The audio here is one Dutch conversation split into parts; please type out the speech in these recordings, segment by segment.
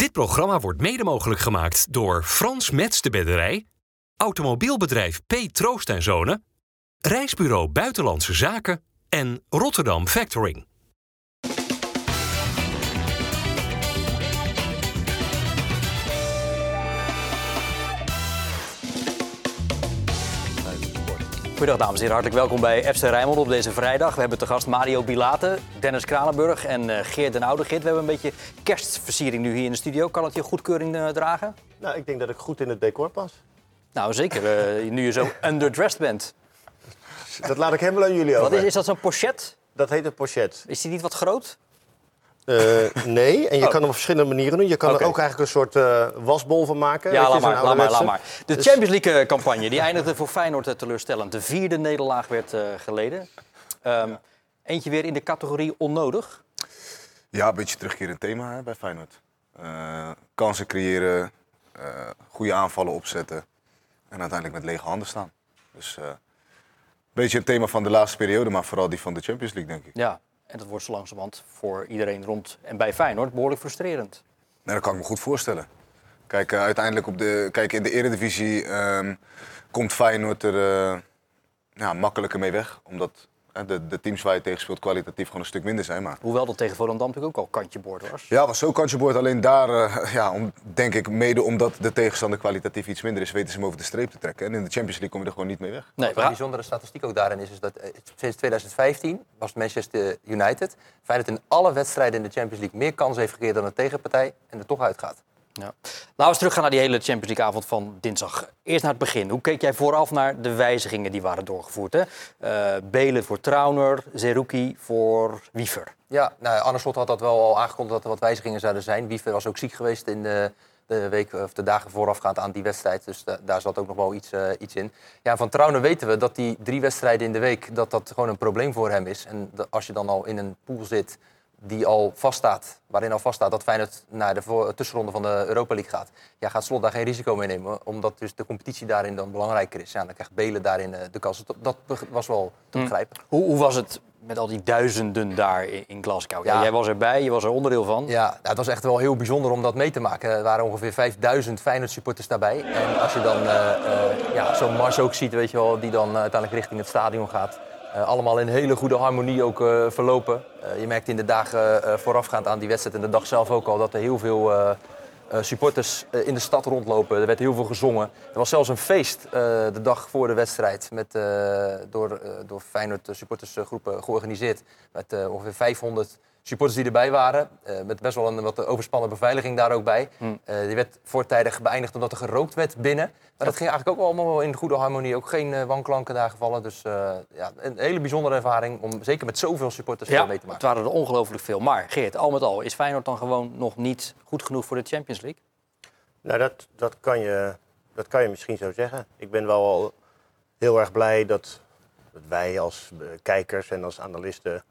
Dit programma wordt mede mogelijk gemaakt door Frans Mets de Bedderij, automobielbedrijf P. Troost en Zonen, Reisbureau Buitenlandse Zaken en Rotterdam Factoring. Goedendag dames en heren, hartelijk welkom bij FC Rijnmond op deze vrijdag. We hebben te gast Mario Bilate, Dennis Kranenburg en eh, Geert den Oude. Geert, we hebben een beetje kerstversiering nu hier in de studio. Kan het je goedkeuring eh, dragen? Nou, ik denk dat ik goed in het decor pas. Nou, zeker. eh, nu je zo underdressed bent. Dat laat ik helemaal aan jullie over. Wat is, is dat zo'n pochet? Dat heet een pochet. Is die niet wat groot? Eh, nee, en je Oh. kan hem op verschillende manieren doen. Je kan er ook eigenlijk een soort eh, wasbol van maken. Ja, laat maar, laat maar, laat maar. De Dus- Champions League-campagne die eindigde voor Feyenoord eh, teleurstellend. De vierde nederlaag werd eh, geleden. Ehm, Eentje weer in de categorie onnodig. Ja, een beetje terugkerend thema hè, bij Feyenoord. Eh, kansen creëren, eh, goede aanvallen opzetten en uiteindelijk met lege handen staan. Dus eh, een beetje het thema van de laatste periode, maar vooral die van de Champions League, denk ik. Ja, en dat wordt zo langzamerhand voor iedereen rond en bij Feyenoord behoorlijk frustrerend. Dat kan ik me goed voorstellen. Kijk, eh, uiteindelijk op de, kijk, in de Eredivisie ehm, komt Feyenoord er eh, makkelijker mee weg. Omdat de, de teams waar je tegen speelt kwalitatief gewoon een stuk minder zijn. Maar Hoewel dat tegen Volendam natuurlijk ook al kantje boord was. Ja, was zo kantje boord. Alleen daar, eh, ja, om, denk ik, mede omdat de tegenstander kwalitatief iets minder is, weten ze hem over de streep te trekken. En in de Champions League kom je er gewoon niet mee weg. Nee, Wat we een bijzondere statistiek ook daarin is, is dat eh, sinds 2015 was Manchester United Feyenoord in alle wedstrijden in de Champions League meer kans heeft gekregen dan de tegenpartij en er toch uitgaat. Ja. Laten we teruggaan naar die hele Champions League avond van dinsdag. Eerst naar het begin. Hoe keek jij vooraf naar de wijzigingen die waren doorgevoerd? Hè? Eh, Belen voor Trauner, Zerouki voor Wiever. Ja, nou, had dat wel al aangekondigd dat er wat wijzigingen zouden zijn. Wiever was ook ziek geweest in de, de week of de dagen voorafgaand aan die wedstrijd. Dus da- daar zat ook nog wel iets, eh, iets in. Ja, van Trauner weten we dat die drie wedstrijden in de week dat dat gewoon een probleem voor hem is. En als je dan al in een pool zit die al vaststaat, waarin al vaststaat dat Feyenoord naar de tussenronde van de Europa League gaat, ja, gaat Slot daar geen risico mee nemen, omdat dus de competitie daarin dan belangrijker is. Ja, dan krijgt Belen daarin eh, de kans. Dat, was wel te Hm. begrijpen. Hoe, hoe was het met al die duizenden daar in, Glasgow? Ja. Ja. jij was erbij, je was er onderdeel van. Ja, nou, het was echt wel heel bijzonder om dat mee te maken. Er waren ongeveer 5000 Feyenoord supporters daarbij. En als je dan eh, eh, ja, zo'n mars ook ziet, weet je wel, die dan uiteindelijk richting het stadion gaat. Eh, allemaal in hele goede harmonie ook eh, verlopen. Eh, je merkte in de dagen voorafgaand aan die wedstrijd en de dag zelf ook al dat er heel veel supporters in de stad rondlopen. Er werd heel veel gezongen. Er was zelfs een feest de dag voor de wedstrijd met, door, door Feyenoord supportersgroepen georganiseerd. Met ongeveer 500 supporters die erbij waren. eh, met best wel een wat overspannen beveiliging daar ook bij. Hm. Eh, die werd voortijdig beëindigd omdat er gerookt werd binnen. Maar dat ging eigenlijk ook allemaal wel in goede harmonie. Ook geen eh, wanklanken daar gevallen. Dus eh, ja, een hele bijzondere ervaring om zeker met zoveel supporters Ja, mee te het maken. waren er ongelooflijk veel. Maar Geert, al met al, is Feyenoord dan gewoon nog niet goed genoeg voor de Champions League? Nou, dat, dat, kan je, dat kan je misschien zo zeggen. Ik ben wel al heel erg blij dat, dat wij als kijkers en als analisten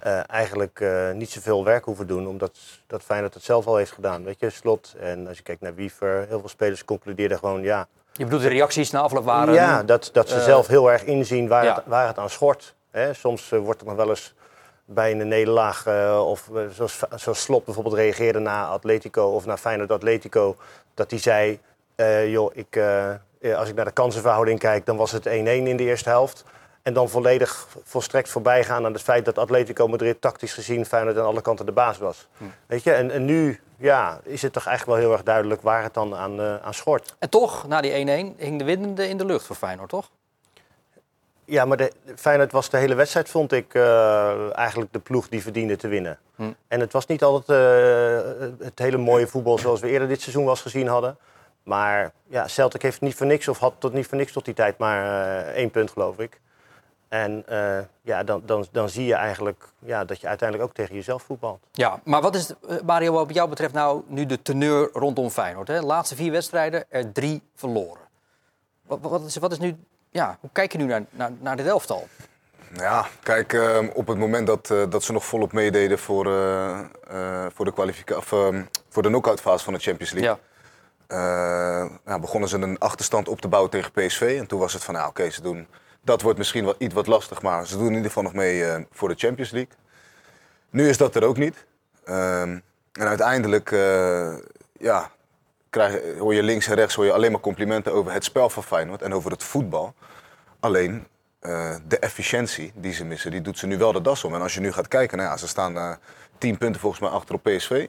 eh, eigenlijk eh, niet zoveel werk hoeven doen. Omdat dat Feyenoord het zelf al heeft gedaan. Weet je, Slot en als je kijkt naar Wiever, heel veel spelers concludeerden gewoon ja. Je bedoelt de reacties na afloop waren... Ja, dat, dat ze eh, zelf heel erg inzien waar, ja. het, waar het aan schort. Hè, soms wordt er nog wel eens bij een nederlaag, of zoals, zoals Slot bijvoorbeeld reageerde na Atletico of naar Feyenoord Atletico, dat hij zei, joh, ik, als ik naar de kansenverhouding kijk, dan was het 1-1 in de eerste helft. En dan volledig volstrekt voorbij gaan aan het feit dat Atletico Madrid tactisch gezien Feyenoord aan alle kanten de baas was. Weet je, en, en nu ja, is het toch eigenlijk wel heel erg duidelijk waar het dan aan, eh, aan schort. En toch, na die 1-1, hing de winnende in de lucht voor Feyenoord, toch? Ja, maar de, Feyenoord was de hele wedstrijd, vond ik, eh, eigenlijk de ploeg die verdiende te winnen. Hm. En het was niet altijd eh, het hele mooie voetbal zoals we eerder dit seizoen eens gezien hadden. Maar ja, Celtic heeft niet voor niks, of had tot niet voor niks tot die tijd maar één punt, geloof ik. En eh, ja, dan, dan, dan zie je eigenlijk ja, dat je uiteindelijk ook tegen jezelf voetbalt. Ja, maar wat is, eh, Mario, wat jou betreft nou nu de teneur rondom Feyenoord? Hè? Laatste vier wedstrijden, er drie verloren. Wat, wat, is, wat is nu... Ja, hoe kijk je nu naar, naar, naar dit elftal? Ja, kijk, eh, op het moment dat, eh, dat ze nog volop meededen voor, eh, eh, voor de, kwalifica- of, ehm, voor de knock-out fase van de Champions League, Ja. eh, nou, begonnen ze een achterstand op te bouwen tegen PSV. En toen was het van, nou, oké, ze doen, dat wordt misschien wat, iets wat lastig, maar ze doen in ieder geval nog mee eh, voor de Champions League. Nu is dat er ook niet. Ehm, En uiteindelijk uh, ja, krijg, hoor je links en rechts hoor je alleen maar complimenten over het spel van Feyenoord en over het voetbal. Alleen uh, de efficiëntie die ze missen, die doet ze nu wel de das om. En als je nu gaat kijken, nou ja, ze staan uh, 10 punten volgens mij achter op PSV.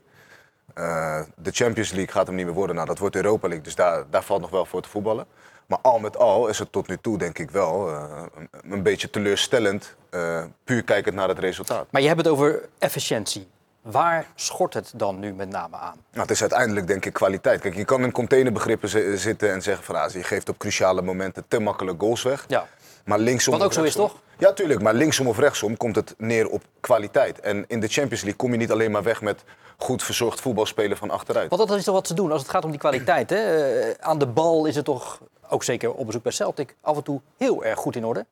de Champions League gaat hem niet meer worden. Nou, dat wordt Europa League, dus daar, daar valt nog wel voor te voetballen. Maar al met al is het tot nu toe, denk ik wel, een, een, beetje teleurstellend. puur kijkend naar het resultaat. Maar je hebt het over efficiëntie. Waar schort het dan nu met name aan? Nou, het is uiteindelijk denk ik kwaliteit. Kijk, je kan in containerbegrippen zitten en zeggen van ah, je geeft op cruciale momenten te makkelijk goals weg. Ja. Maar linksom Wat ook zo is, toch? Ja, tuurlijk. Maar linksom of rechtsom komt het neer op kwaliteit. En in de Champions League kom je niet alleen maar weg met goed verzorgd voetbalspelen van achteruit. Want dat is toch wat ze doen als het gaat om die kwaliteit. Hè? Uh, aan de bal is het toch, ook zeker op bezoek bij Celtic, af en toe heel erg goed in orde.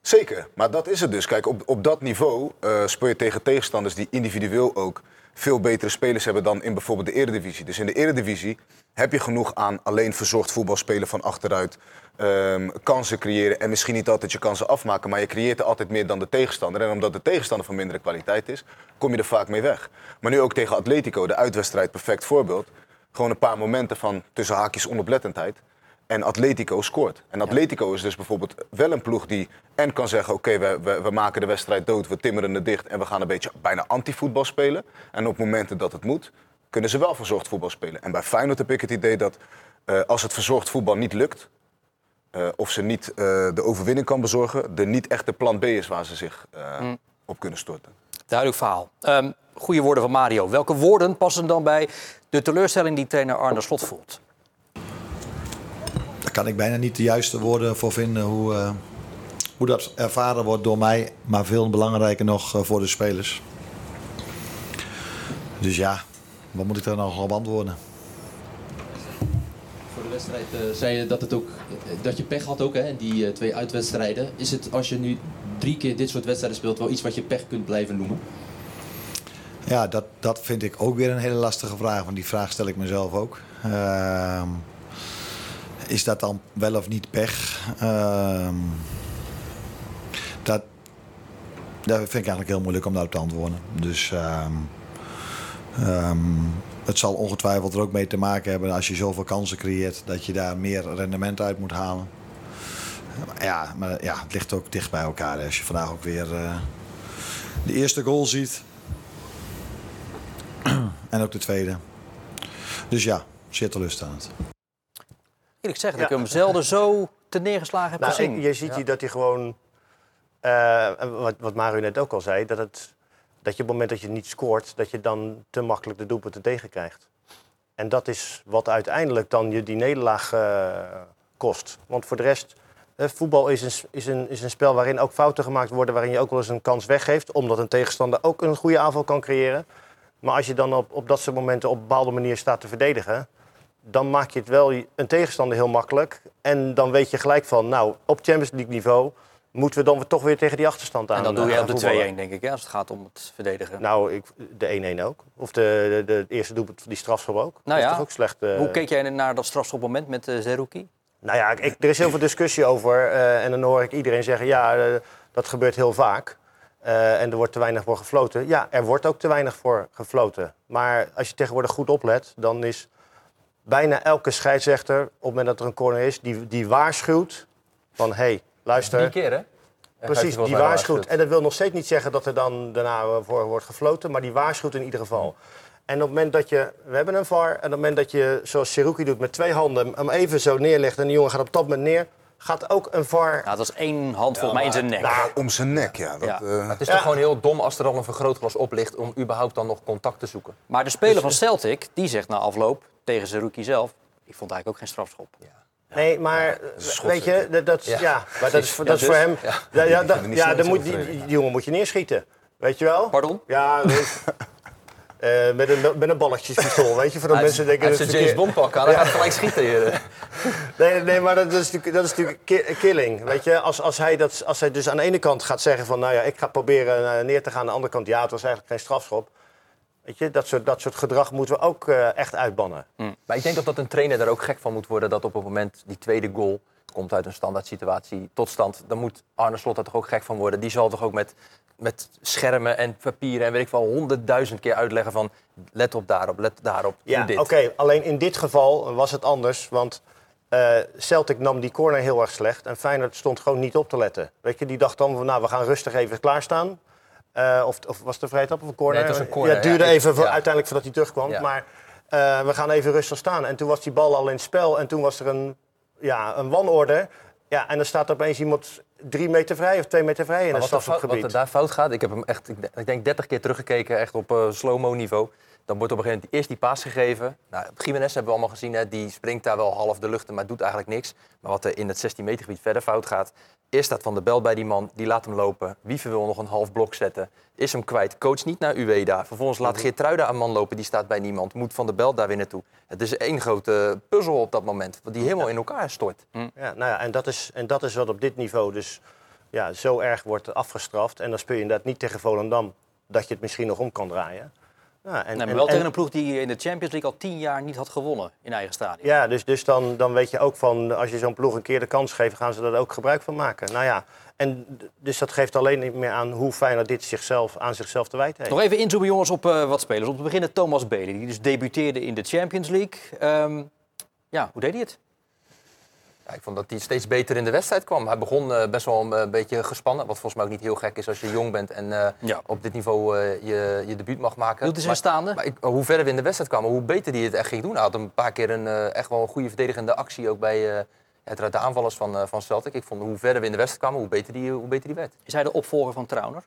Zeker, maar dat is het dus. Kijk, op, op dat niveau uh, speel je tegen tegenstanders die individueel ook veel betere spelers hebben dan in bijvoorbeeld de Eredivisie. Dus in de Eredivisie heb je genoeg aan alleen verzorgd voetbal spelen van achteruit. Um, kansen creëren en misschien niet altijd je kansen afmaken, maar je creëert er altijd meer dan de tegenstander. En omdat de tegenstander van mindere kwaliteit is, kom je er vaak mee weg. Maar nu ook tegen Atletico, de uitwedstrijd, perfect voorbeeld. Gewoon een paar momenten van tussen haakjes onoplettendheid. En Atletico scoort. En Atletico is dus bijvoorbeeld wel een ploeg die en kan zeggen: oké, we, we, we, maken de wedstrijd dood, we timmeren het dicht en we gaan een beetje bijna anti-voetbal spelen. En op momenten dat het moet, kunnen ze wel verzorgd voetbal spelen. En bij Feyenoord heb ik het idee dat uh, als het verzorgd voetbal niet lukt, uh, of ze niet uh, de overwinning kan bezorgen, er niet echt de plan B is waar ze zich mm. op kunnen storten. Duidelijk verhaal. Um, goede woorden van Mario. Welke woorden passen dan bij de teleurstelling die trainer Arne Slot voelt? Kan ik bijna niet de juiste woorden voor vinden hoe, uh, hoe dat ervaren wordt door mij, maar veel belangrijker nog uh, voor de spelers. Dus ja, wat moet ik daar nog op antwoorden? Voor de wedstrijd uh, zei je dat, het ook, dat je pech had ook, hè, die twee uitwedstrijden. Is het als je nu drie keer dit soort wedstrijden speelt wel iets wat je pech kunt blijven noemen? Ja, dat, dat vind ik ook weer een hele lastige vraag, want die vraag stel ik mezelf ook. Uh, is dat dan wel of niet pech? Uh, dat, dat vind ik eigenlijk heel moeilijk om daarop te antwoorden. Dus uh, um, het zal ongetwijfeld er ook mee te maken hebben als je zoveel kansen creëert dat je daar meer rendement uit moet halen. Ja, maar ja, het ligt ook dicht bij elkaar. Als je vandaag ook weer uh, de eerste goal ziet. en ook de tweede. Dus ja, zeer teleurstellend eerlijk zeggen dat ik hem zelden zo te neergeslagen heb nou, gezien. Je ziet hier dat hij gewoon, uh, wat, wat Mario net ook al zei, dat, het, dat je op het moment dat je niet scoort, dat je dan te makkelijk de doelpunten tegenkrijgt. En dat is wat uiteindelijk dan je die nederlaag uh, kost. Want voor de rest, uh, voetbal is een, is, een, is een spel waarin ook fouten gemaakt worden, waarin je ook wel eens een kans weggeeft, omdat een tegenstander ook een goede aanval kan creëren. Maar als je dan op, op dat soort momenten op bepaalde manier staat te verdedigen, dan maak je het wel een tegenstander heel makkelijk. En dan weet je gelijk van, nou, op Champions League niveau moeten we dan toch weer tegen die achterstand aan. En dan doe je op de 2-1, denk ik, hè, als het gaat om het verdedigen. Nou, ik, de 1-1 ook. Of de, de, de eerste doelpunt, die strafschop ook. Nou dat ja. is toch ook slecht. Uh... Hoe keek jij naar dat strafschopmoment met uh, Zerouki? Nou ja, ik, er is heel veel discussie over. Uh, en dan hoor ik iedereen zeggen, ja, dat gebeurt heel vaak. en er wordt te weinig voor gefloten. Ja, er wordt ook te weinig voor gefloten. Maar als je tegenwoordig goed oplet, dan is bijna elke scheidsrechter, op het moment dat er een corner is, die, die waarschuwt van hé, hey, luister. Drie keer hè? Precies, die waarschuwt. En dat wil nog steeds niet zeggen dat er dan daarna voor wordt gefloten, maar die waarschuwt in ieder geval. En op het moment dat je, we hebben een VAR, en op het moment dat je, zoals Seruki doet, met twee handen hem even zo neerlegt en die jongen gaat op dat moment neer, gaat ook een VAR... Ja, dat is één hand volgens mij in zijn nek. Nou, om zijn nek, ja. Dat, Ja. uh, Het is toch gewoon heel dom als er dan een vergrootglas op ligt om überhaupt dan nog contact te zoeken. Maar de speler van Celtic, die zegt na afloop tegen Zerouki zelf... ik vond eigenlijk ook geen strafschop. Nee, maar weet je, dat, dat, ja. Ja. maar dat is, voor- Ja, dat is voor dus. hem. Ja. Ja, ja, dat- dan moet, die, jongen moet je neerschieten. Weet je wel? Pardon? Ja, weet- eh, met, een, met een balletjespistool, weet je? Voor de Hij mensen denken heeft zijn het James Bond pak aan, hij gaat gelijk schieten hier. Nee, nee, maar dat is natuurlijk, dat is natuurlijk ki- killing. Weet je, als, als, hij dat, als hij dus aan de ene kant gaat zeggen van, nou ja, ik ga proberen eh, neer te gaan, aan de andere kant, ja, het was eigenlijk geen strafschop. Weet je, dat soort, dat soort gedrag moeten we ook eh, echt uitbannen. Maar ik denk dat dat een trainer daar ook gek van moet worden. Dat op het moment die tweede goal komt uit een standaard situatie tot stand. Dan moet Arne Slot daar toch ook gek van worden. Die zal toch ook met met schermen en papieren en weet ik wel honderdduizend keer uitleggen van let op daarop, let daarop, Ja, doe dit. oké. Alleen in dit geval was het anders. Want eh, Celtic nam die corner heel erg slecht. En Feyenoord stond gewoon niet op te letten. Weet je, die dacht dan van nou, we gaan rustig even klaarstaan. Eh, of, of was het een vrije trap of een corner? Nee, het was een corner, Ja, het duurde ja. Ik- even voor, ja. uiteindelijk voordat hij terugkwam. Maar eh, we gaan even rustig staan. En toen was die bal al in het spel. En toen was er een, ja, een wanorde. Ja, en dan staat er opeens iemand drie meter vrij of twee meter vrij in Maar het wat, er er daar fout gaat, ik heb hem echt, ik, ik denk 30 keer teruggekeken, echt op eh, slow-mo niveau. Dan wordt op een gegeven moment eerst die paas gegeven. Nou, Jiménez hebben we allemaal gezien, hè, die springt daar wel half de lucht in, maar doet eigenlijk niks. Maar wat er in het 16 meter gebied verder fout gaat, eerst staat Van der Bel bij die man, die laat hem lopen. Wiever wil nog een half blok zetten, is hem kwijt, coach niet naar Ueda. Vervolgens laat Geertruida een man lopen, die staat bij niemand. Moet Van der Bel daar weer naartoe. Het is één grote puzzel op dat moment, die helemaal in elkaar stort. Ja, nou ja, en dat, is, en dat is wat op dit niveau dus ja, zo erg wordt afgestraft. En dan speel je inderdaad niet tegen Volendam dat je het misschien nog om kan draaien. Ja, en, Nee, maar wel en- tegen een ploeg die in de Champions League al tien jaar niet had gewonnen in eigen stadion. Ja, dus, dus dan, dan weet je ook van als je zo'n ploeg een keer de kans geeft, gaan ze daar ook gebruik van maken. Nou ja, en dus dat geeft alleen niet meer aan hoe Feyenoord dit zichzelf, aan zichzelf te wijten heeft. Nog even inzoomen jongens op eh, wat spelers. Om te beginnen Thomas Bailey, die dus debuteerde in de Champions League. Ehm, ja, hoe deed hij het? Ja, ik vond dat hij steeds beter in de wedstrijd kwam. Hij begon eh, best wel een eh, beetje gespannen. Wat volgens mij ook niet heel gek is als je jong bent en eh, Ja. op dit niveau eh, je, je debuut mag maken. Doet hij zijn Maar- staande? Maar ik, hoe verder we in de wedstrijd kwamen, hoe beter hij het echt ging doen. Hij had een paar keer een, eh, echt wel een goede verdedigende actie ook bij eh, uiteraard de aanvallers van, eh, van Celtic. Ik vond hoe verder we in de wedstrijd kwamen, hoe beter die, hoe beter die werd. Is hij de opvolger van Trauner?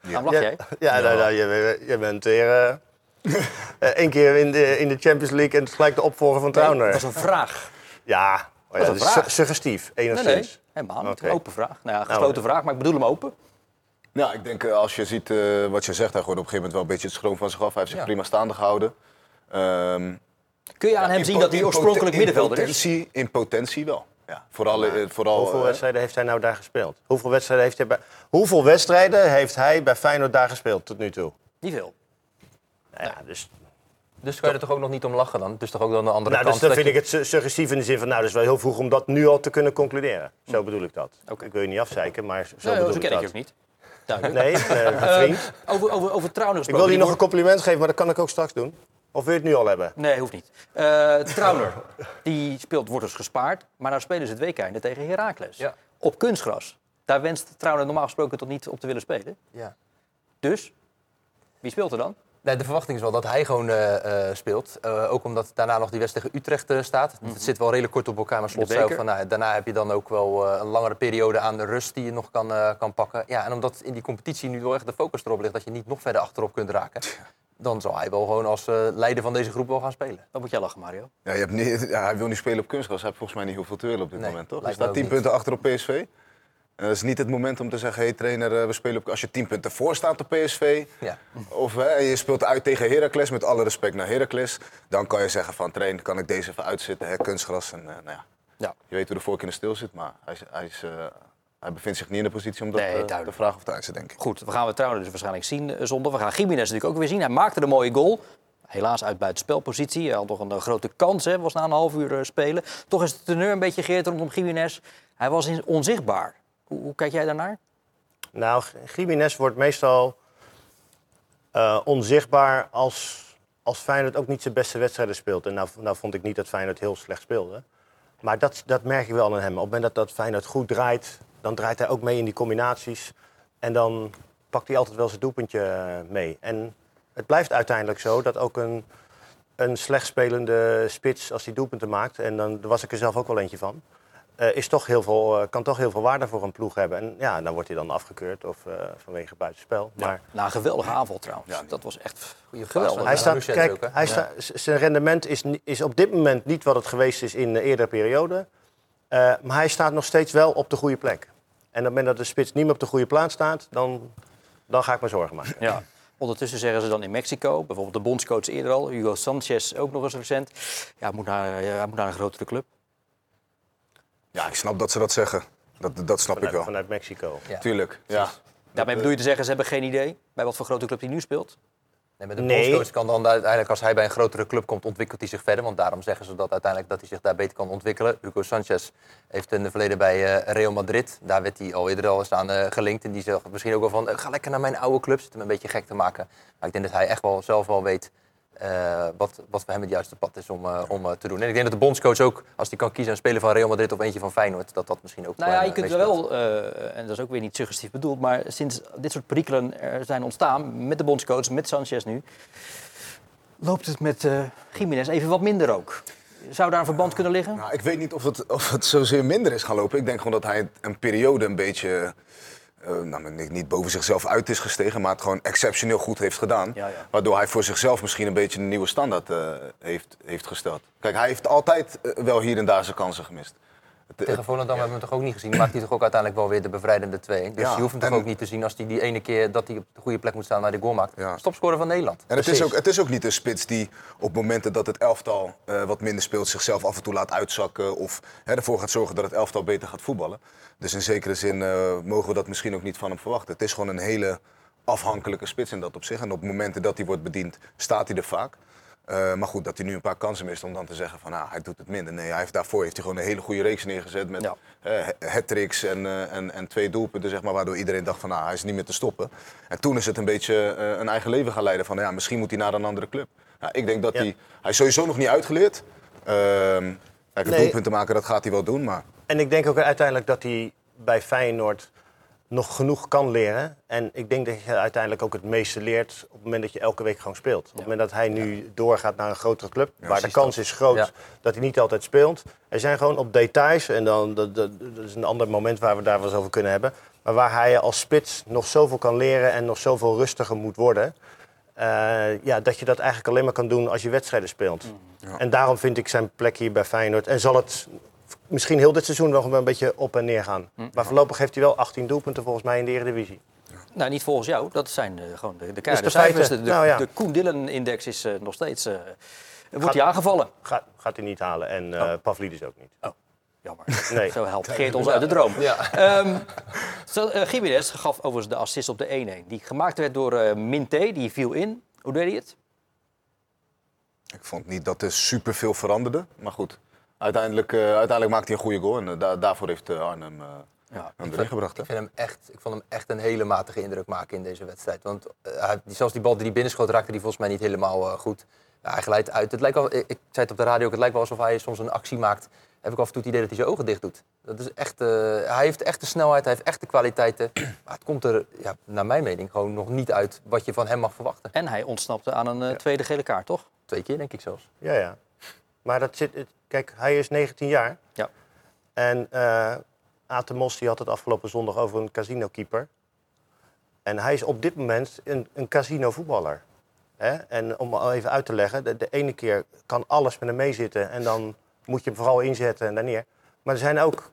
Ja. lach ja, jij? Ja, nou, nou, je, je bent weer eh, eh, keer in de, in de Champions League en gelijk de opvolger van Trauner. Dat was een vraag. Ja, oh ja, een dat is vraag. su- suggestief, Nee, enigszins. nee, helemaal niet. Een open vraag. Nou ja, gesloten vraag, maar ik bedoel hem open. Ja, ik denk eh, als je ziet eh, wat je zegt, hij gooide op een gegeven moment wel een beetje het schroom van zich af. Hij heeft zich Ja. prima staande gehouden. Ehm, Kun je aan hem zien dat hij oorspronkelijk middenvelder in is? potentie, In potentie wel. Ja, vooral, eh, vooral Hoeveel eh, wedstrijden heeft hij nou daar gespeeld? Hoeveel wedstrijden heeft hij bij, hoeveel wedstrijden heeft hij bij Feyenoord daar gespeeld tot nu toe? Niet veel. Nou ja, dus Dus kan je er toch ook nog niet om lachen dan? Dus toch ook dan de andere Nou, dus kant. dan dat vind je- ik het su- suggestief in de zin van, nou, dat is wel heel vroeg om dat nu al te kunnen concluderen. Zo bedoel ik dat. Ik wil je niet afzeiken, maar zo Nee, bedoel zo ik ken ik dat. je ook niet. Duidelijk. Nee, eh, vriend. Over, over, over Trauner Ik gesproken. wil je nog een compliment geven, maar dat kan ik ook straks doen. Of wil je het nu al hebben? Nee, hoeft niet. Eh Trauner, die speelt, wordt dus gespaard. Maar nou spelen ze het weekend einde tegen Heracles. Ja. Op kunstgras. Daar wenst Trauner normaal gesproken toch niet op te willen spelen. Ja. Dus, wie speelt er dan? Nee, de verwachting is wel dat hij gewoon eh, eh, speelt. Eh, ook omdat daarna nog die wedstrijd tegen Utrecht staat. Het zit wel redelijk kort op elkaar. Maar Slot zei van, nou, daarna heb je dan ook wel eh, een langere periode aan de rust die je nog kan, eh, kan pakken. Ja, en omdat in die competitie nu wel echt de focus erop ligt dat je niet nog verder achterop kunt raken. Dan zal hij wel gewoon als eh, leider van deze groep wel gaan spelen. Dan moet jij lachen, Mario. ja, je hebt niet, ja, hij wil niet spelen op kunstgras. Hij heeft volgens mij niet heel veel te willen op dit Nee, moment, toch? Hij lijkt me staat ook 10 niet. punten achter op PSV. Dat is niet het moment om te zeggen, hé hey, trainer, eh, we spelen op... Als je 10 punten voor staat op PSV, Ja. of hè, je speelt uit tegen Heracles, met alle respect naar Heracles... dan kan je zeggen van, train, kan ik deze even uitzitten, hè, kunstgras. En, eh, nou ja, Ja. je weet hoe de de stil zit, maar hij, hij, is, eh, hij bevindt zich niet in de positie om dat Nee, te vragen of te eisen, denk ik. Goed, we gaan we Trauner dus waarschijnlijk zien zondag. We gaan Jiménez natuurlijk ook weer zien. Hij maakte een mooie goal. Helaas uit buitenspelpositie. Hij had nog een grote kans, hè. was na een half uur spelen. Toch is de teneur een beetje geëerd rondom Jiménez. Hij was onzichtbaar. Hoe, kijk jij daarnaar? Nou, Jiménez wordt meestal eh, onzichtbaar als, als Feyenoord ook niet zijn beste wedstrijden speelt. En nou, nou vond ik niet dat Feyenoord heel slecht speelde. Maar dat, dat merk ik wel aan hem. Op het moment dat, dat Feyenoord goed draait, dan draait hij ook mee in die combinaties. En dan pakt hij altijd wel zijn doelpuntje eh, mee. En het blijft uiteindelijk zo dat ook een, een slecht spelende spits, als hij doelpunten maakt... en dan daar was ik er zelf ook wel eentje van... eh, is toch heel veel, eh, kan toch heel veel waarde voor een ploeg hebben. En ja, dan wordt hij dan afgekeurd of eh, vanwege buitenspel. Maar Na een geweldige aanval trouwens. Ja. dat was echt Goeie geweldig. hij staat, kijk, ook, hij Ja. staat, zijn rendement is, is op dit moment niet wat het geweest is in de eerdere periode. Eh, maar hij staat nog steeds wel op de goede plek. En op het moment dat de spits niet meer op de goede plaats staat, dan, dan ga ik me zorgen maken. Ja. Ondertussen zeggen ze dan in Mexico, bijvoorbeeld de bondscoach eerder al, Hugo Sanchez ook nog eens recent. Ja, hij moet naar, ja, hij moet naar een grotere club. Ja, ik snap dat ze dat zeggen. Dat, dat snap ik wel. vanuit Mexico. Ja. Tuurlijk, ja. Daarmee bedoel je te zeggen, ze hebben geen idee bij wat voor grote club hij nu speelt? Nee, met de Nee. bondscoach kan dan uiteindelijk, als hij bij een grotere club komt, ontwikkelt hij zich verder. Want daarom zeggen ze dat uiteindelijk dat hij zich daar beter kan ontwikkelen. Hugo Sanchez heeft in het verleden bij eh, Real Madrid. Daar werd hij al eerder al eens aan eh, gelinkt. En die zegt misschien ook wel van, eh, ga lekker naar mijn oude club. Zit hem een beetje gek te maken. Maar ik denk dat hij echt wel zelf wel weet eh, wat, wat voor hem het juiste pad is om, eh, om eh, te doen. En ik denk dat de bondscoach ook, als hij kan kiezen een speler van Real Madrid of eentje van Feyenoord, dat dat misschien ook Nou ja, je kunt wel, eh, en dat is ook weer niet suggestief bedoeld, maar sinds dit soort perikelen er zijn ontstaan met de bondscoach, met Sanchez nu, loopt het met eh Jiménez even wat minder ook. Zou daar een verband kunnen liggen? Nou, ik weet niet of het, of het zozeer minder is gaan lopen. Ik denk gewoon dat hij een periode een beetje, eh, nou, niet- niet boven zichzelf uit is gestegen, maar het gewoon exceptioneel goed heeft gedaan. Ja, ja. Waardoor hij voor zichzelf misschien een beetje een nieuwe standaard eh, heeft, heeft gesteld. Kijk, hij heeft altijd eh, wel hier en daar zijn kansen gemist. Tegen Volendam hebben we hem toch ook niet gezien. Maakt hij toch ook uiteindelijk wel weer de bevrijdende 2. Dus Ja, je hoeft hem toch ook niet te zien als hij die ene keer dat hij op de goede plek moet staan naar die goal maakt. Ja. Stopscorer van Nederland. En het is, ook, het is ook niet een spits die op momenten dat het elftal eh, wat minder speelt, zichzelf af en toe laat uitzakken. Of hè, ervoor gaat zorgen dat het elftal beter gaat voetballen. Dus in zekere zin eh, mogen we dat misschien ook niet van hem verwachten. Het is gewoon een hele afhankelijke spits in dat opzicht. En op momenten dat hij wordt bediend, staat hij er vaak. Eh, maar goed, dat hij nu een paar kansen mist om dan te zeggen van ah, hij doet het minder. Nee, hij heeft, daarvoor heeft hij gewoon een hele goede reeks neergezet met Ja. eh hat-tricks en, eh, en, en twee doelpunten, zeg maar, waardoor iedereen dacht van ah, hij is niet meer te stoppen. En toen is het een beetje een eigen leven gaan leiden van ja, misschien moet hij naar een andere club. Nou, ik denk dat Ja. hij, hij is sowieso nog niet uitgeleerd. Ehm kijk, Nee. doelpunten maken, dat gaat hij wel doen, maar En ik denk ook uiteindelijk dat hij bij Feyenoord nog genoeg kan leren. En ik denk dat je uiteindelijk ook het meeste leert op het moment dat je elke week gewoon speelt. Op het moment dat hij nu doorgaat naar een grotere club, waar de kans is groot Ja. dat hij niet altijd speelt. Er zijn gewoon op details, en dan, dat, dat, dat is een ander moment waar we daar wel eens over kunnen hebben. Maar waar hij als spits nog zoveel kan leren en nog zoveel rustiger moet worden. eh, ja, dat je dat eigenlijk alleen maar kan doen als je wedstrijden speelt. Ja. En daarom vind ik zijn plek hier bij Feyenoord. En zal het misschien heel dit seizoen nog wel een beetje op en neer gaan. Maar voorlopig heeft hij wel 18 doelpunten volgens mij in de Eredivisie. Nou, niet volgens jou. Dat zijn eh, gewoon de, de Dus keiharde de cijfers. feiten. De, de, Nou ja. de Koen Dillen-index is eh, nog steeds... eh, wordt Gaat- hij aangevallen? Gaat, gaat hij niet halen en eh Pavlidis ook niet. Jammer. Nee. Zo helpt Geert ons uit de droom. Ja. Ehm eh, Gimenez gaf overigens de assist op de 1-1. Die gemaakt werd door eh Minté, die viel in. Hoe deed hij het? ik vond niet dat er superveel veranderde. Maar goed, uiteindelijk, eh, uiteindelijk maakte hij een goede goal en eh, da- daarvoor heeft eh, Arnhem eh, Ja. hem erin gebracht. hè. Ik, vind hem echt, ik vond hem echt een hele matige indruk maken in deze wedstrijd. Want hij, zelfs die bal die hij binnenschoot raakte die volgens mij niet helemaal eh, goed. Ja, hij glijdt uit. Het lijkt wel, ik, ik zei het op de radio ook, het lijkt wel alsof hij soms een actie maakt. Heb ik af en toe het idee dat hij zijn ogen dicht doet. Dat is echt, eh, hij heeft echt de snelheid, hij heeft echt de kwaliteiten. Maar het komt er, ja, naar mijn mening, gewoon nog niet uit wat je van hem mag verwachten. En hij ontsnapte aan een eh, tweede gele kaart, toch? Twee keer denk ik zelfs. Ja, ja. Maar dat zit, het- kijk, hij is 19 jaar. Ja. En eh Aad de Mos die had het afgelopen zondag over een casinokeeper. En hij is op dit moment een, een casino-voetballer. Hè? En om al even uit te leggen, de, de ene keer kan alles met hem meezitten en dan moet je hem vooral inzetten en daar neer. Maar er zijn ook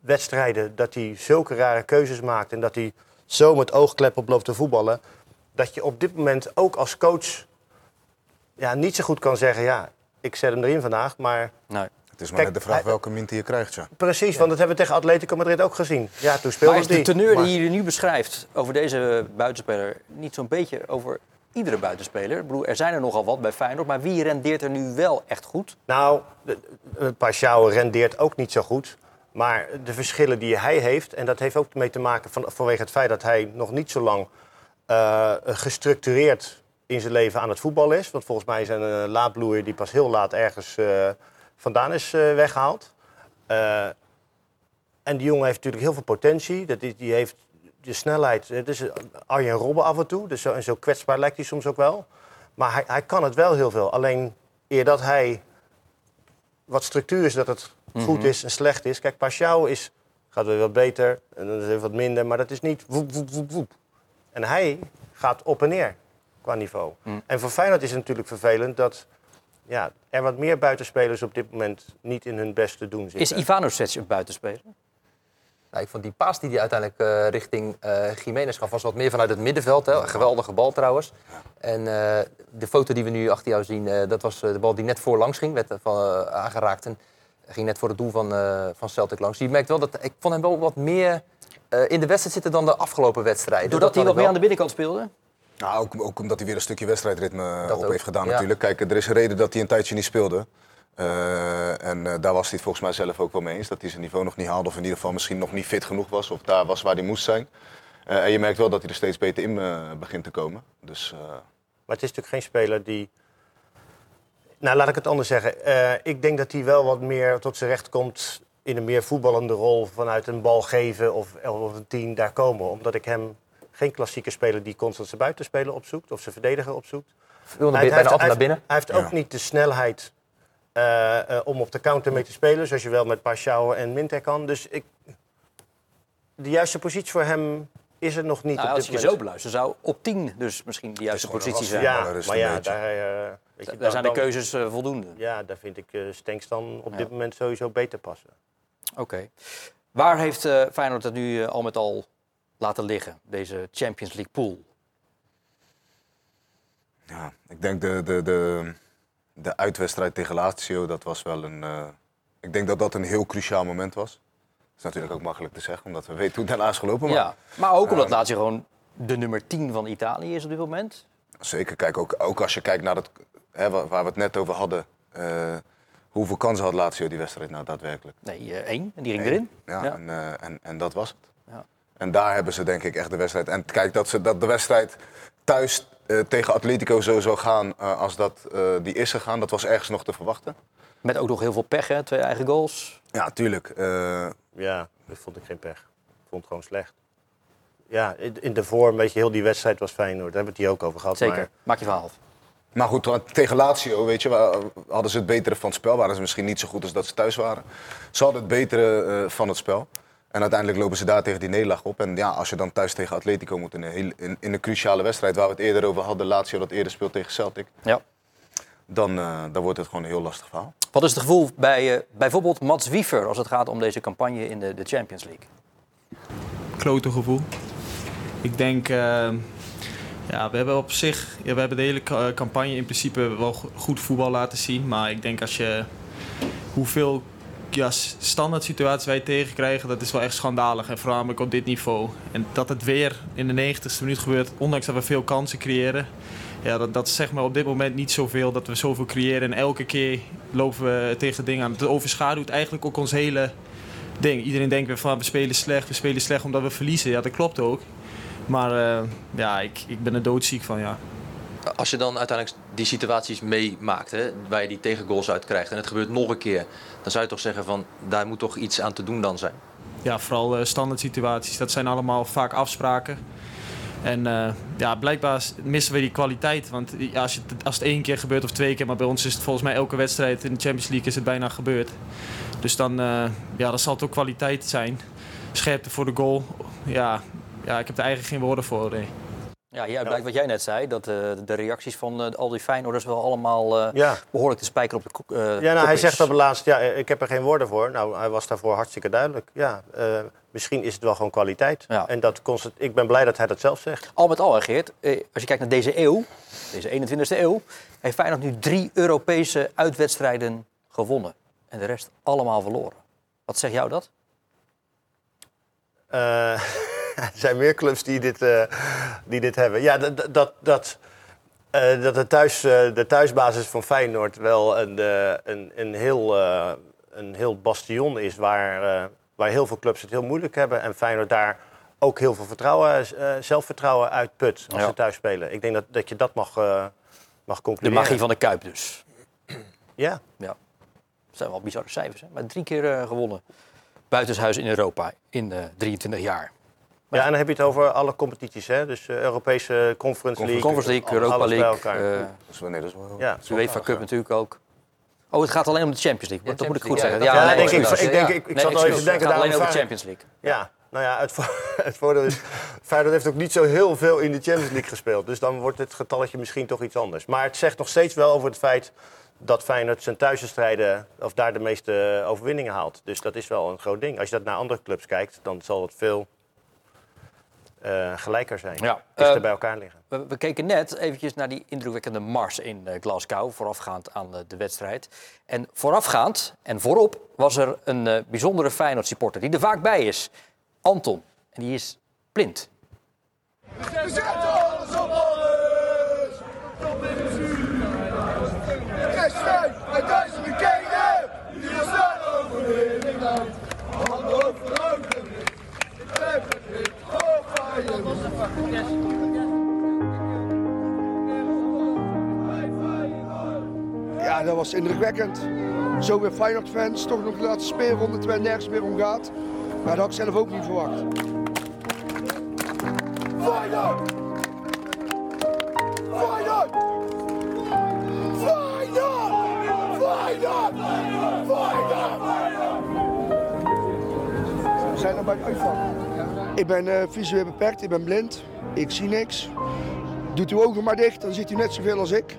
wedstrijden dat hij zulke rare keuzes maakt en dat hij zo met oogklep op loopt te voetballen. Dat je op dit moment ook als coach ja, niet zo goed kan zeggen, ja, ik zet hem erin vandaag. Maar Nee. Het is maar Kijk, net de vraag hij- welke minti je krijgt. Ja. precies, want dat hebben we tegen Atletico Madrid ook gezien. Ja, toen speelde Maar is de die. teneur Maar- die je nu beschrijft over deze buitenspeler niet zo'n beetje over iedere buitenspeler? Ik bedoel, er zijn er nogal wat bij Feyenoord, maar wie rendeert er nu wel echt goed? Nou, de- de- Pashao rendeert ook niet zo goed. Maar de verschillen die hij heeft, en dat heeft ook mee te maken van, vanwege het feit dat hij nog niet zo lang eh, gestructureerd in zijn leven aan het voetbal is. Want volgens mij is hij een laadbloeier die pas heel laat ergens eh, vandaan is eh, weggehaald. Eh, en die jongen heeft natuurlijk heel veel potentie. Dat die heeft de snelheid. Het is Arjen Robben af en toe. Dus zo, en zo kwetsbaar lijkt hij soms ook wel. Maar hij, hij kan het wel heel veel. Alleen eer dat hij wat structuur is dat het goed is en slecht is. Kijk, Pashao is, gaat weer wat beter en dan is het wat minder. Maar dat is niet woep, woep, woep, woep. En hij gaat op en neer qua niveau. En voor Feyenoord is het natuurlijk vervelend dat ja, er wat meer buitenspelers op dit moment niet in hun beste doen zitten. Is Ivanovic een buitenspeler? Nou, ik vond die paas die hij uiteindelijk eh, richting eh Jiménez gaf, was wat meer vanuit het middenveld. Hè. Een geweldige bal trouwens. En eh, de foto die we nu achter jou zien, eh, dat was eh, de bal die net voorlangs ging, werd van, aangeraakt. En ging net voor het doel van, eh, van Celtic langs. Je merkt wel dat ik vond hem wel wat meer eh, in de wedstrijd zitten dan de afgelopen wedstrijden. Doordat Dat hij wat meer aan de binnenkant speelde? Nou, ook, ook omdat hij weer een stukje wedstrijdritme Dat op ook, heeft gedaan ja. natuurlijk. Kijk, er is een reden dat hij een tijdje niet speelde. Eh, en eh, daar was hij het volgens mij zelf ook wel mee eens. Dat hij zijn niveau nog niet haalde. Of in ieder geval misschien nog niet fit genoeg was. Of daar was waar hij moest zijn. Eh, en je merkt wel dat hij er steeds beter in eh, begint te komen. Dus eh, Maar het is natuurlijk geen speler die. Nou, laat ik het anders zeggen. Eh, ik denk dat hij wel wat meer tot zijn recht komt in een meer voetballende rol vanuit een bal geven of, of een team daar komen. Omdat ik hem geen klassieke speler die constant zijn buitenspelen opzoekt of zijn verdediger opzoekt. Hij- hij heeft- altijd naar binnen. Hij heeft ook Ja. niet de snelheid eh, eh, om op de counter mee te spelen, zoals je wel met Pashao en Minter kan. Dus ik, de juiste positie voor hem is er nog niet Nou, op als dit je je moment. zo beluistert, zou op 10 dus misschien de juiste positie zijn. Ja, Maar ja, daar, eh, weet je, Daar dan- zijn de keuzes voldoende. Ja, daar vind ik eh Stenks dan op Ja. dit moment sowieso beter passen. Oké. Waar heeft eh, Feyenoord het nu al met al laten liggen, deze Champions League pool? ja, ik denk de, de, de, de uitwedstrijd tegen Lazio, dat was wel een... eh, ik denk dat dat een heel cruciaal moment was. Dat is natuurlijk ook makkelijk te zeggen, omdat we weten hoe het daarna is gelopen. Maar Ja, maar ook omdat Lazio gewoon de nummer 10 van Italië is op dit moment. Zeker, kijk, ook, ook als je kijkt naar het, hè, waar, waar we het net over hadden. eh, hoeveel kansen had Lazio die wedstrijd nou daadwerkelijk? Nee, eh, één. En die ging erin. Ja, Ja. En, eh, en, en dat was het. En daar hebben ze denk ik echt de wedstrijd. En kijk, dat, ze, dat de wedstrijd thuis eh, tegen Atletico zo zou gaan eh, als dat eh, die is gegaan, dat was ergens nog te verwachten. Met ook nog heel veel pech, hè? twee eigen goals. Ja, tuurlijk. eh, Ja, dat vond ik geen pech. Ik vond het gewoon slecht. Ja, in de vorm, weet je, heel die wedstrijd was Feyenoord. Daar hebben we het hier ook over gehad. Zeker. Maar Maak je verhaal maar goed, tegen Lazio, weet je, hadden ze het betere van het spel. Waren ze misschien niet zo goed als dat ze thuis waren. Ze hadden het betere eh, van het spel. En uiteindelijk lopen ze daar tegen die nederlaag op. En ja, als je dan thuis tegen Atletico moet in een, heel, in, in een cruciale wedstrijd... waar we het eerder over hadden, Lazio dat eerder speelt tegen Celtic... Ja. dan, eh, dan wordt het gewoon een heel lastig verhaal. Wat is het gevoel bij eh, bijvoorbeeld Mats Wiever als het gaat om deze campagne in de, de Champions League? klote gevoel. Ik denk, eh, ja, we hebben op zich, ja, we hebben de hele ca- campagne in principe wel go- goed voetbal laten zien. Maar ik denk als je hoeveel ja, standaard situaties wij tegenkrijgen, dat is wel echt schandalig. En voornamelijk op dit niveau. En dat het weer in de 90ste minuut gebeurt, ondanks dat we veel kansen creëren. Ja, dat, dat is zeg maar op dit moment niet zoveel dat we zoveel creëren. En elke keer lopen we tegen dingen aan. Het overschaduwt eigenlijk ook ons hele ding. Iedereen denkt weer van we spelen slecht, we spelen slecht omdat we verliezen. Ja, dat klopt ook. Maar eh, ja, ik, ik ben er doodziek van, ja. Als je dan uiteindelijk die situaties meemaakt, waar je die tegengoals uit krijgt en het gebeurt nog een keer, dan zou je toch zeggen van daar moet toch iets aan te doen dan zijn. Ja, vooral eh, standaard situaties. Dat zijn allemaal vaak afspraken. En eh, ja, blijkbaar missen we die kwaliteit. Want ja, als, het, als het één keer gebeurt of twee keer, maar bij ons is het volgens mij elke wedstrijd in de Champions League is het bijna gebeurd. Dus dan, eh, ja, dan zal het ook kwaliteit zijn. Scherpte voor de goal. Ja, ja, ik heb er eigenlijk geen woorden voor. Ja, hier blijkt wat jij net zei, dat eh, de reacties van eh, al die Feyenoorders wel allemaal eh, ja, behoorlijk de spijker op de kop ja nou, hij is. zegt op het laatst, ja, ik heb er geen woorden voor. Nou, hij was daarvoor hartstikke duidelijk. Ja, misschien is het wel gewoon kwaliteit. Ja. En dat constant, ik ben blij dat hij dat zelf zegt. Al met al, Geert, als je kijkt naar deze eeuw, deze 21e eeuw, heeft Feyenoord nu drie Europese uitwedstrijden gewonnen. En de rest allemaal verloren. Wat zegt jou dat? Eh, er zijn meer clubs die dit, eh, die dit hebben. Ja, dat, dat, dat, eh, dat de, thuis, eh, de thuisbasis van Feyenoord wel een, eh, een, een, heel, eh, een heel bastion is waar, eh, waar heel veel clubs het heel moeilijk hebben. En Feyenoord daar ook heel veel vertrouwen, eh, zelfvertrouwen uitput als Ja. ze thuis spelen. Ik denk dat, dat je dat mag, eh, mag De concluderen. magie van de Kuip dus. Ja, Dat zijn wel bizarre cijfers, hè? maar drie keer eh, gewonnen. Buitenshuis in Europa in eh 23 jaar. Ja, en dan heb je het over alle competities. Hè? Dus eh, Europese Conference League. Conference League, alles- Europa alles bij League, elkaar. eh Dat is wel, nee, dat is wel Ja. de UEFA Cup natuurlijk ook. Oh, het gaat alleen om de Champions League. Ja, dat moet ik goed zeggen. Ja, denk ik. Ik, denk, ik, ik Nee, zat al even denken Het gaat alleen over de Champions League. Ja, nou ja, het, vo- het voordeel is... Feyenoord heeft ook niet zo heel veel in de Champions League gespeeld. Dus dan wordt het getalletje misschien toch iets anders. Maar het zegt nog steeds wel over het feit dat Feyenoord zijn thuiswedstrijden... of daar de meeste overwinningen haalt. Dus dat is wel een groot ding. Als je dat naar andere clubs kijkt, dan zal het veel eh, gelijker zijn. Ja, Dichter eh, bij elkaar liggen. We, we keken net eventjes naar die indrukwekkende mars in eh, Glasgow, voorafgaand aan de wedstrijd. En voorafgaand en voorop was er een eh, bijzondere Feyenoord supporter die er vaak bij is. Anton. En die is blind. We zetten alles op Ja, dat was indrukwekkend. Zo weer Feyenoord-fans, toch nog de laatste speelronde terwijl het nergens meer om gaat. Maar dat had ik zelf ook niet verwacht. Feyenoord! Feyenoord! Feyenoord! Feyenoord! Feyenoord! We zijn er bij uitvang. Ik ben eh, visueel beperkt, ik ben blind. Ik zie niks. Doet uw ogen maar dicht, dan ziet u net zoveel als ik.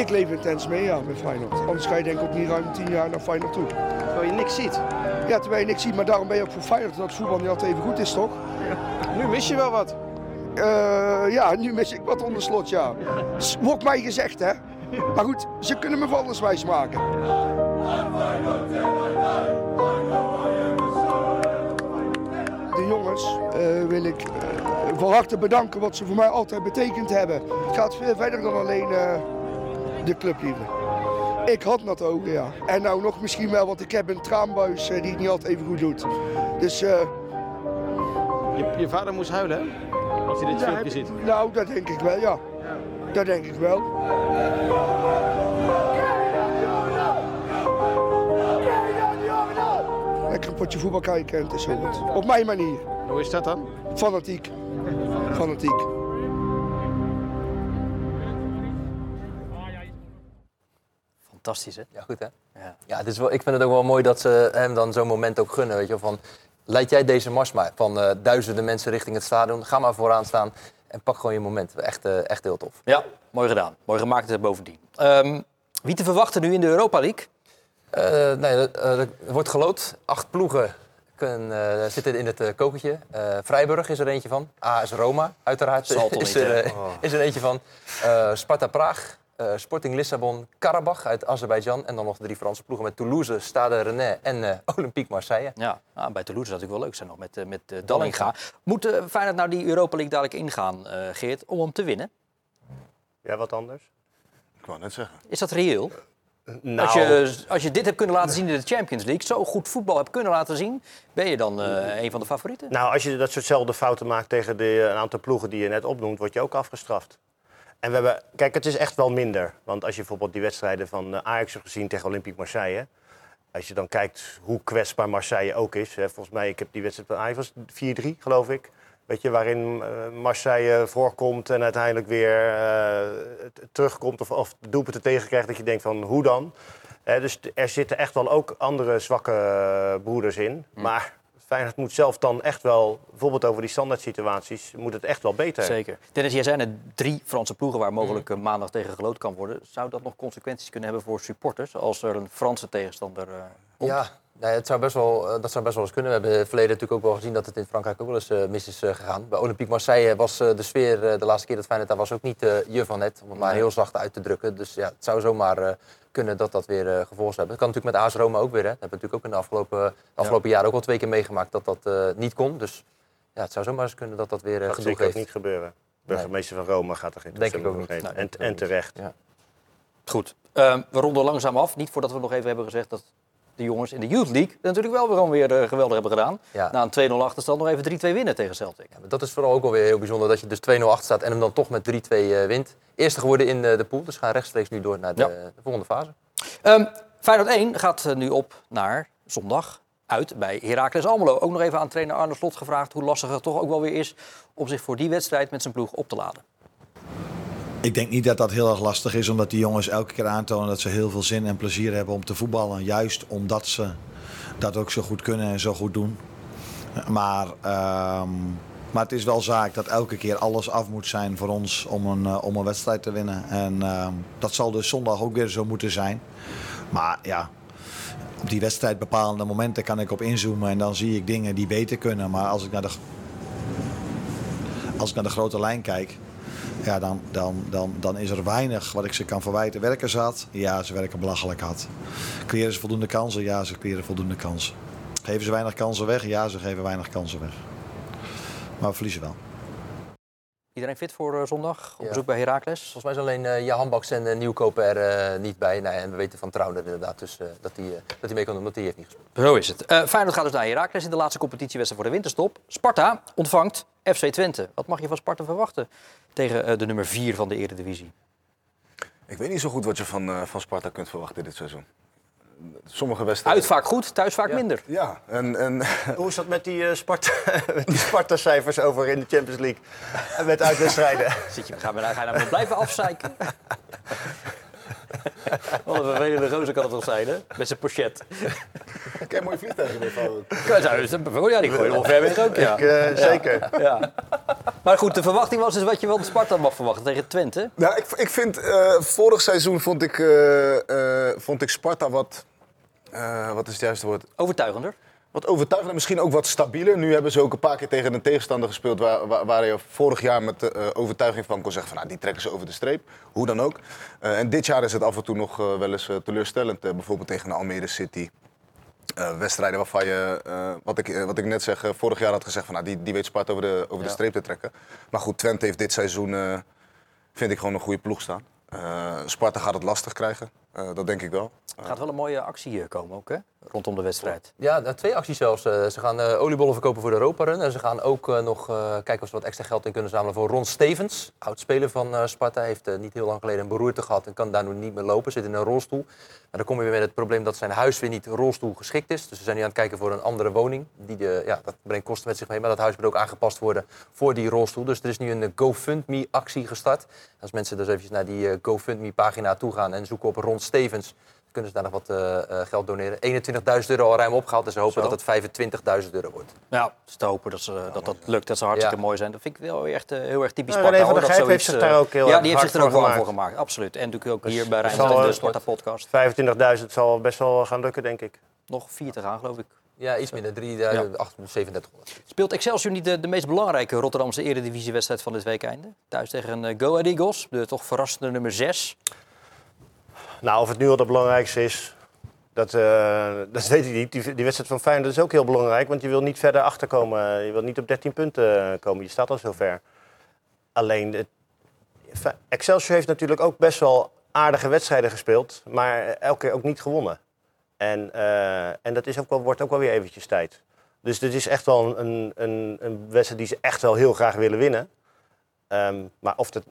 Ik leef intens mee ja, met Feyenoord. Anders ga je denk ik ook niet ruim tien jaar naar Feyenoord toe. Terwijl je niks ziet. Ja, terwijl je niks ziet, maar daarom ben je ook voor Feyenoord. Dat voetbal niet altijd even goed is, toch? Nu mis je wel wat. Eh, ja, nu mis ik wat onder slot, ja. Wordt mij gezegd, hè. Maar goed, ze kunnen me van alles wijs maken. De jongens eh, wil ik eh, van harte bedanken wat ze voor mij altijd betekend hebben. Het gaat veel verder dan alleen de clubliefde. Ik had nat ogen, ja. En nou nog misschien wel, want ik heb een traanbuis eh, die het niet altijd even goed doet. Dus... eh, Je, je vader moest huilen, hè? Als hij dit ja, filmpje heb- ziet. Nou, dat denk ik wel, ja. Dat denk ik wel. Lekker een potje voetbal kijken en het is zo goed. Op mijn manier. Hoe is dat dan? Fanatiek. Fanatiek. Fantastisch, hè? Ja, goed hè? Ja. Ja, het is wel, ik vind het ook wel mooi dat ze hem dan zo'n moment ook gunnen. Weet je, van, leid jij deze mars maar van eh, duizenden mensen richting het stadion. Ga maar vooraan staan en pak gewoon je moment. Echt, eh, echt heel tof. Ja, mooi gedaan. Mooi gemaakt bovendien. Ehm, wie te verwachten nu in de Europa League? Eh, nee, eh, er wordt geloot. Acht ploegen kunnen, eh, zitten in het kokertje. Eh, Vrijburg is er eentje van. AS Roma, uiteraard. Is, niet, er, eh, is er eentje van. Eh, Sparta Praag, eh, Sporting Lissabon, Karabach uit Azerbeidzjan. En dan nog drie Franse ploegen met Toulouse, Stade Rennais en eh, Olympique Marseille. Ja, ah, bij Toulouse zou natuurlijk wel leuk zijn nog met, eh, met eh, Dallinga. Moet Feyenoord nou die Europa League dadelijk ingaan, eh, Geert, om hem te winnen? Ja, wat anders? Ik wou net zeggen. Is dat reëel? Nou, Als, je, als je dit hebt kunnen laten zien in de Champions League, zo goed voetbal hebt kunnen laten zien, ben je dan eh, een van de favorieten? nou, als je dat soortzelfde fouten maakt tegen de, een aantal ploegen die je net opnoemt, word je ook afgestraft. En we hebben, kijk, het is echt wel minder. Want als je bijvoorbeeld die wedstrijden van eh, Ajax hebt gezien tegen Olympique Marseille. Als je dan kijkt hoe kwetsbaar Marseille ook is. Hè, volgens mij, ik heb die wedstrijd van Ajax was 4-3, geloof ik. Weet je, waarin eh, Marseille voorkomt en uiteindelijk weer eh, terugkomt of, of doelpunten tegenkrijgt. Dat je denkt van, hoe dan? Hè, dus er zitten echt wel ook andere zwakke broeders in. Maar Feyenoord moet zelf dan echt wel, bijvoorbeeld over die standaard situaties, moet het echt wel beter. Zeker. Dennis, jij zijn er drie Franse ploegen waar mogelijk eh, maandag tegen geloot kan worden. Zou dat nog consequenties kunnen hebben voor supporters als er een Franse tegenstander eh, komt? Ja, nee, het zou best wel, eh, dat zou best wel eens kunnen. We hebben in het verleden natuurlijk ook wel gezien dat het in Frankrijk ook wel eens eh, mis is gegaan. Bij Olympique Marseille was eh, de sfeer eh, de laatste keer dat Feyenoord daar was ook niet eh, je van net. Om het maar heel zacht uit te drukken. Dus ja, het zou zomaar eh, kunnen dat dat weer eh gevolgen hebben. Dat kan natuurlijk met AS Roma ook weer. Hè. Dat hebben we natuurlijk ook in de afgelopen, de afgelopen jaren ook al twee keer meegemaakt dat dat eh, niet kon. Dus ja, het zou zomaar eens kunnen dat dat weer eh Dat gedoe zeker ook geeft. niet gebeuren. Burgemeester van Rome gaat er geen toestemming voor geven. Nee, en, terecht. Ja. Goed. Ehm, we ronden langzaam af. Niet voordat we nog even hebben gezegd dat de jongens in de Youth League natuurlijk wel gewoon weer eh, geweldig hebben gedaan. Ja. Na een 2-0 achterstand nog even 3-2 winnen tegen Celtic. Ja, maar dat is vooral ook alweer heel bijzonder dat je dus 2-0 achter staat en hem dan toch met 3-2 eh, wint. Eerste geworden in eh, de pool, dus gaan rechtstreeks nu door naar de, Ja. de volgende fase. Ehm Feyenoord 1 gaat nu op naar zondag uit bij Heracles Almelo. Ook nog even aan trainer Arne Slot gevraagd hoe lastig het toch ook wel weer is om zich voor die wedstrijd met zijn ploeg op te laden. Ik denk niet dat dat heel erg lastig is, omdat die jongens elke keer aantonen dat ze heel veel zin en plezier hebben om te voetballen. Juist omdat ze dat ook zo goed kunnen en zo goed doen. Maar, ehm, maar het is wel zaak dat elke keer alles af moet zijn voor ons om een, eh, om een wedstrijd te winnen. En ehm, dat zal dus zondag ook weer zo moeten zijn. Maar ja, op die wedstrijd bepalende momenten kan ik op inzoomen en dan zie ik dingen die beter kunnen. Maar als ik naar de, als ik naar de grote lijn kijk, Ja, dan, dan, dan, dan is er weinig wat ik ze kan verwijten. Werken hard? Ja, ze werken belachelijk hard. Creëren ze voldoende kansen? Ja, ze creëren voldoende kansen. Geven ze weinig kansen weg? Ja, ze geven weinig kansen weg. Maar we verliezen wel. Iedereen fit voor eh, zondag? Op Ja. bezoek bij Heracles? Volgens mij is alleen eh Jahan Baks en uh, Nieuwkoop er eh, niet bij. Nou, ja, en we weten van Trouwner inderdaad dus, eh, dat hij dat hij mee kan doen, want die heeft niet gespeeld. Zo is het. Eh Feyenoord gaat dus naar Heracles in de laatste competitiewedstrijd voor de winterstop. Sparta ontvangt FC Twente. Wat mag je van Sparta verwachten tegen eh, de nummer 4 van de Eredivisie? Ik weet niet zo goed wat je van, eh, van Sparta kunt verwachten dit seizoen. Sommige wedstrijden... Uit vaak goed, thuis vaak minder. Ja, en, en Hoe is dat met die, eh, Sparta, met die Sparta-cijfers over in de Champions League? En met uitwedstrijden? Zit je, gaan we, ga je nou nog blijven afzeiken? Wat een vervelende gozer kan het toch zijn, hè? Met zijn pochet. ik heb mooie vliegtuigen weer van. Ja, die gooi je wel ver weg ook, ja. Ik, eh, zeker. ja. Maar goed, de verwachting was dus wat je van Sparta mag verwachten tegen Twente. Nou, ik, ik vind, eh, vorig seizoen vond ik, eh, eh, vond ik Sparta wat, wat is het juiste woord? Overtuigender. Wat overtuigender, misschien ook wat stabieler. Nu hebben ze ook een paar keer tegen een tegenstander gespeeld waar, waar, waar je vorig jaar met overtuiging van kon zeggen van nou, die trekken ze over de streep. Hoe dan ook. En dit jaar is het af en toe nog wel eens teleurstellend. Bijvoorbeeld tegen de Almere City. Eh, wedstrijden waarvan je, eh, wat, ik, eh, wat ik net zeg, vorig jaar had gezegd van nou, die, die weet Sparta over de, over de streep te trekken. Maar goed, Twente heeft dit seizoen, vind ik gewoon een goede ploeg staan. Sparta gaat het lastig krijgen, dat denk ik wel. Er gaat wel een mooie actie komen ook, hè? Rondom de wedstrijd. Ja, twee acties zelfs. Eh, ze gaan eh, oliebollen verkopen voor de Europa Run. En ze gaan ook eh, nog kijken of ze wat extra geld in kunnen zamelen voor Ron Stevens. Oud-speler van Sparta. Heeft niet heel lang geleden een beroerte gehad en kan daardoor niet meer lopen. Zit in een rolstoel. Maar dan kom je weer met het probleem dat zijn huis weer niet rolstoel geschikt is. Dus ze zijn nu aan het kijken voor een andere woning. Die de, ja, dat brengt kosten met zich mee. Maar dat huis moet ook aangepast worden voor die rolstoel. Dus er is nu een GoFundMe-actie gestart. Als mensen dus eventjes naar die GoFundMe-pagina toe gaan en zoeken op Ron Stevens kunnen ze daar nog wat eh, eh, geld doneren. 21.000 euro al ruim opgehaald en ze hopen Zo. dat het 25.000 euro wordt. Ja, is te hopen dat, ze, dat dat lukt. Dat ze hartstikke Ja. mooi zijn. Dat vind ik wel echt, eh, heel erg typisch Ja, Sparta. Hoor, dat heeft zich daar ook heel Ja, erg die heeft zich hard er ook voor warm voor gemaakt. Absoluut. En natuurlijk ook Dus hier bij Rijnmond in de Sparta-podcast. 25.000 zal best wel gaan lukken, denk ik. Nog vier te gaan, geloof ik. Ja, iets minder. 3, eh, 8, 3700. Speelt Excelsior niet de, de meest belangrijke Rotterdamse eredivisiewedstrijd van dit weekende? Thuis tegen eh, Go Ahead Eagles, de toch verrassende nummer 6. Nou, of het nu al het belangrijkste is, dat, eh, dat weet ik niet. Die, die wedstrijd van Feyenoord is ook heel belangrijk, want je wil niet verder achterkomen. Je wil niet op 13 punten komen. Je staat al zo ver. Alleen, Excelsior heeft natuurlijk ook best wel aardige wedstrijden gespeeld, maar elke keer ook niet gewonnen. En, eh, en dat is ook wel, wordt ook wel weer eventjes tijd. Dus dit is echt wel een, een, een wedstrijd die ze echt wel heel graag willen winnen. Ehm, maar of dat,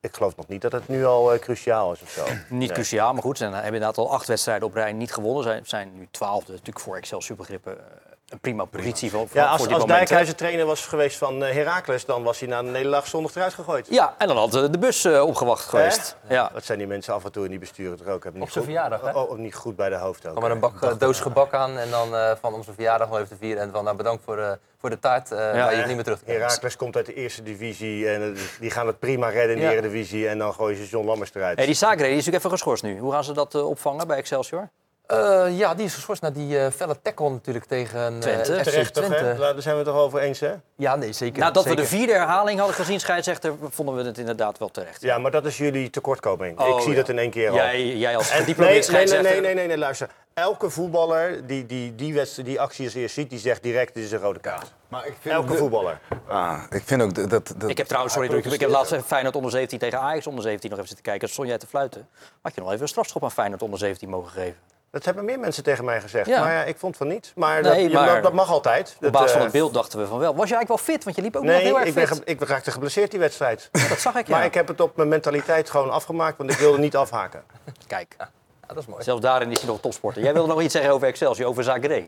ik geloof nog niet dat het nu al eh, cruciaal is of zo. Niet Nee. cruciaal, maar goed. Ze hebben inderdaad al acht wedstrijden op rij niet gewonnen. Zijn, zijn nu twaalfde. Natuurlijk voor Excelsior begrippen eh, een prima positie voor, voor, Ja, als, voor dit als moment. Dijkhuizen trainer was geweest van eh, Heracles, dan was hij na de nederlaag zondag eruit gegooid. Ja, en dan had eh, de bus eh, opgewacht geweest. Ja. Wat zijn die mensen af en toe in die besturen toch ook? Hebben Op niet zijn goed- verjaardag, hè? Oh, oh, niet goed bij de hoofd ook. Er een bak doos gebak aan en dan eh, van onze verjaardag nog even te vieren. En van nou, bedankt voor, eh, voor de taart, eh waar je niet meer terug. Heracles komt uit de eerste divisie en die gaan het prima redden in de Ja. Eredivisie. En dan gooien ze John Lammers eruit. Hey, die Sagre die is natuurlijk even geschorst nu. Hoe gaan ze dat opvangen bij Excelsior? Eh, ja, die is geschorst naar die eh felle tackle natuurlijk tegen eh, Twente. FC Terecht toch, Twente. hè? Daar zijn we het toch over eens, hè? Ja, nee, zeker. Nadat we zeker. de vierde herhaling hadden gezien, scheidsrechter, vonden we het inderdaad wel terecht. Ja, maar dat is jullie tekortkoming. Oh, ik zie ja. dat in één keer al. Jij, jij als En- gediplomeerd nee, nee, nee, scheidsrechter. nee, nee, nee, nee, luister. Elke voetballer die die, die, wedstrijd, die actie eerst ziet, die zegt direct, dit is een rode kaart. Maar ik vind Elke de- voetballer. Ah, ik vind ook dat... dat, dat Ik heb trouwens, sorry, ik heb laatst Feyenoord onder 17 tegen Ajax onder 17 nog even zitten kijken. Stond jij te fluiten? Had je nog even een strafschop aan Feyenoord onder 17 mogen geven? Dat hebben meer mensen tegen mij gezegd. Ja. Maar ja, ik vond van niet. Maar, Nee, dat, maar- dat, dat mag altijd. Op basis van eh, het beeld dachten we van wel. Was je eigenlijk wel fit? Want je liep ook nog heel erg ik, ben, fit. ik raakte geblesseerd die wedstrijd. Dat zag ik, ja. Maar ik heb het op mijn mentaliteit gewoon afgemaakt, want ik wilde niet afhaken. Kijk, Ja, dat is mooi. zelfs daarin is hij nog topsporter. Jij wilde nog iets zeggen over Excelsior, over Zagré.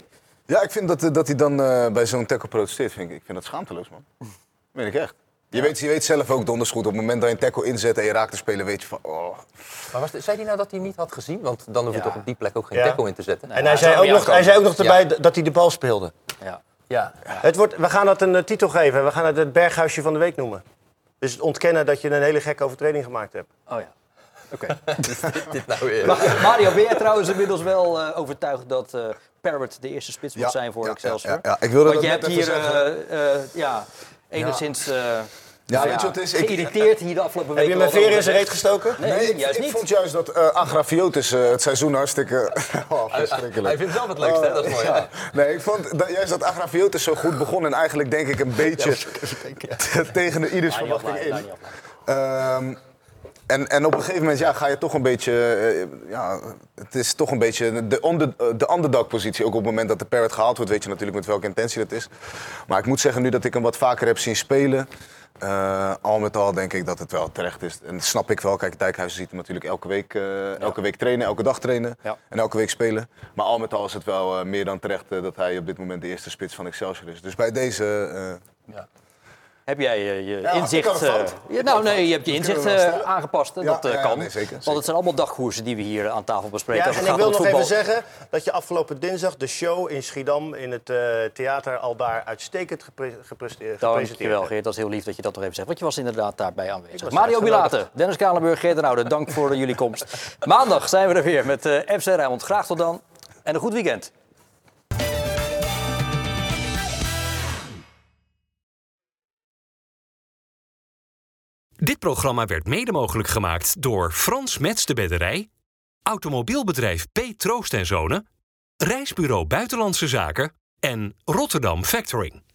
Ja, ik vind dat, eh, dat hij dan eh, bij zo'n tackle protesteert. Vind ik, ik vind dat schaamteloos, man. Dat vind ik echt. Je, weet, je weet zelf ook donders goed, op het moment dat je een tackle inzet en je raakt de speler, weet je van... Oh. Maar was, zei hij nou dat hij niet had gezien? Want dan hoef je Ja. toch op die plek ook geen Ja. tackle in te zetten. en hij zei, ook nog, hij zei ook nog erbij dat hij de bal speelde. Ja. Ja. Het wordt, we gaan dat een eh, titel geven. We gaan het het berghuisje van de week noemen. Dus het ontkennen dat je een hele gekke overtreding gemaakt hebt. Oh ja. Oké. Dit nou weer. Maar, Mario, ben jij trouwens inmiddels wel eh, overtuigd dat eh Parrot de eerste spits moet Ja, zijn voor ja, Excelsior? ja, ja, ja. Ik wilde Want dat je net hebt even hier eh, eh, ja, enigszins eh, Ja, weet je wat het is? Ik, Geïrriteerd hier de afgelopen Heb weken. je mijn veer in zijn reet gestoken? Nee, Nee, ik, juist ik niet. vond juist dat eh Agrafiotis eh, het seizoen hartstikke... oh, Hij verschrikkelijk. vindt zelf het leukste, hè? dat is mooi. Nee, ik vond dat, juist dat Agrafiotis zo goed begon en eigenlijk denk ik een beetje tegen de ieders Ja, verwachting in. ja. Ehm, en, en op een gegeven moment ja, ga je toch een beetje. eh, ja, het is toch een beetje de, onder, de underdog-positie. Ook op het moment dat de parrot gehaald wordt, weet je natuurlijk met welke intentie dat is. Maar ik moet zeggen, nu dat ik hem wat vaker heb zien spelen. eh, al met al denk ik dat het wel terecht is. En dat snap ik wel. Kijk, Dijkhuizen ziet hem natuurlijk elke week, eh, elke week trainen, elke dag trainen. Ja. En elke week spelen. Maar al met al is het wel eh, meer dan terecht eh, dat hij op dit moment de eerste spits van Excelsior is. Dus bij deze. eh, Heb jij eh, je Ja, inzicht... eh, nou nee, je hebt je inzicht wel eh, aangepast. Ja, dat ja, kan. nee, zeker, Want het zijn allemaal dagkoersen die we hier aan tafel bespreken. Het en ik wil nog even zeggen dat je afgelopen dinsdag de show in Schiedam in het theater al daar uitstekend gepre gepresteerd Dankjewel Geert, dat is heel lief dat je dat nog even zegt. Want je was inderdaad daarbij aanwezig. Mario. Bilate, Dennis Kalenburg, Geert en Oude, dank voor jullie komst. Maandag zijn we er weer met FC Rijnmond. Graag tot dan en een goed weekend. Dit programma werd mede mogelijk gemaakt door Frans Mets de Bedderij, Automobielbedrijf P. Troost en Zonen, Reisbureau Buitenlandse Zaken en Rotterdam Factoring.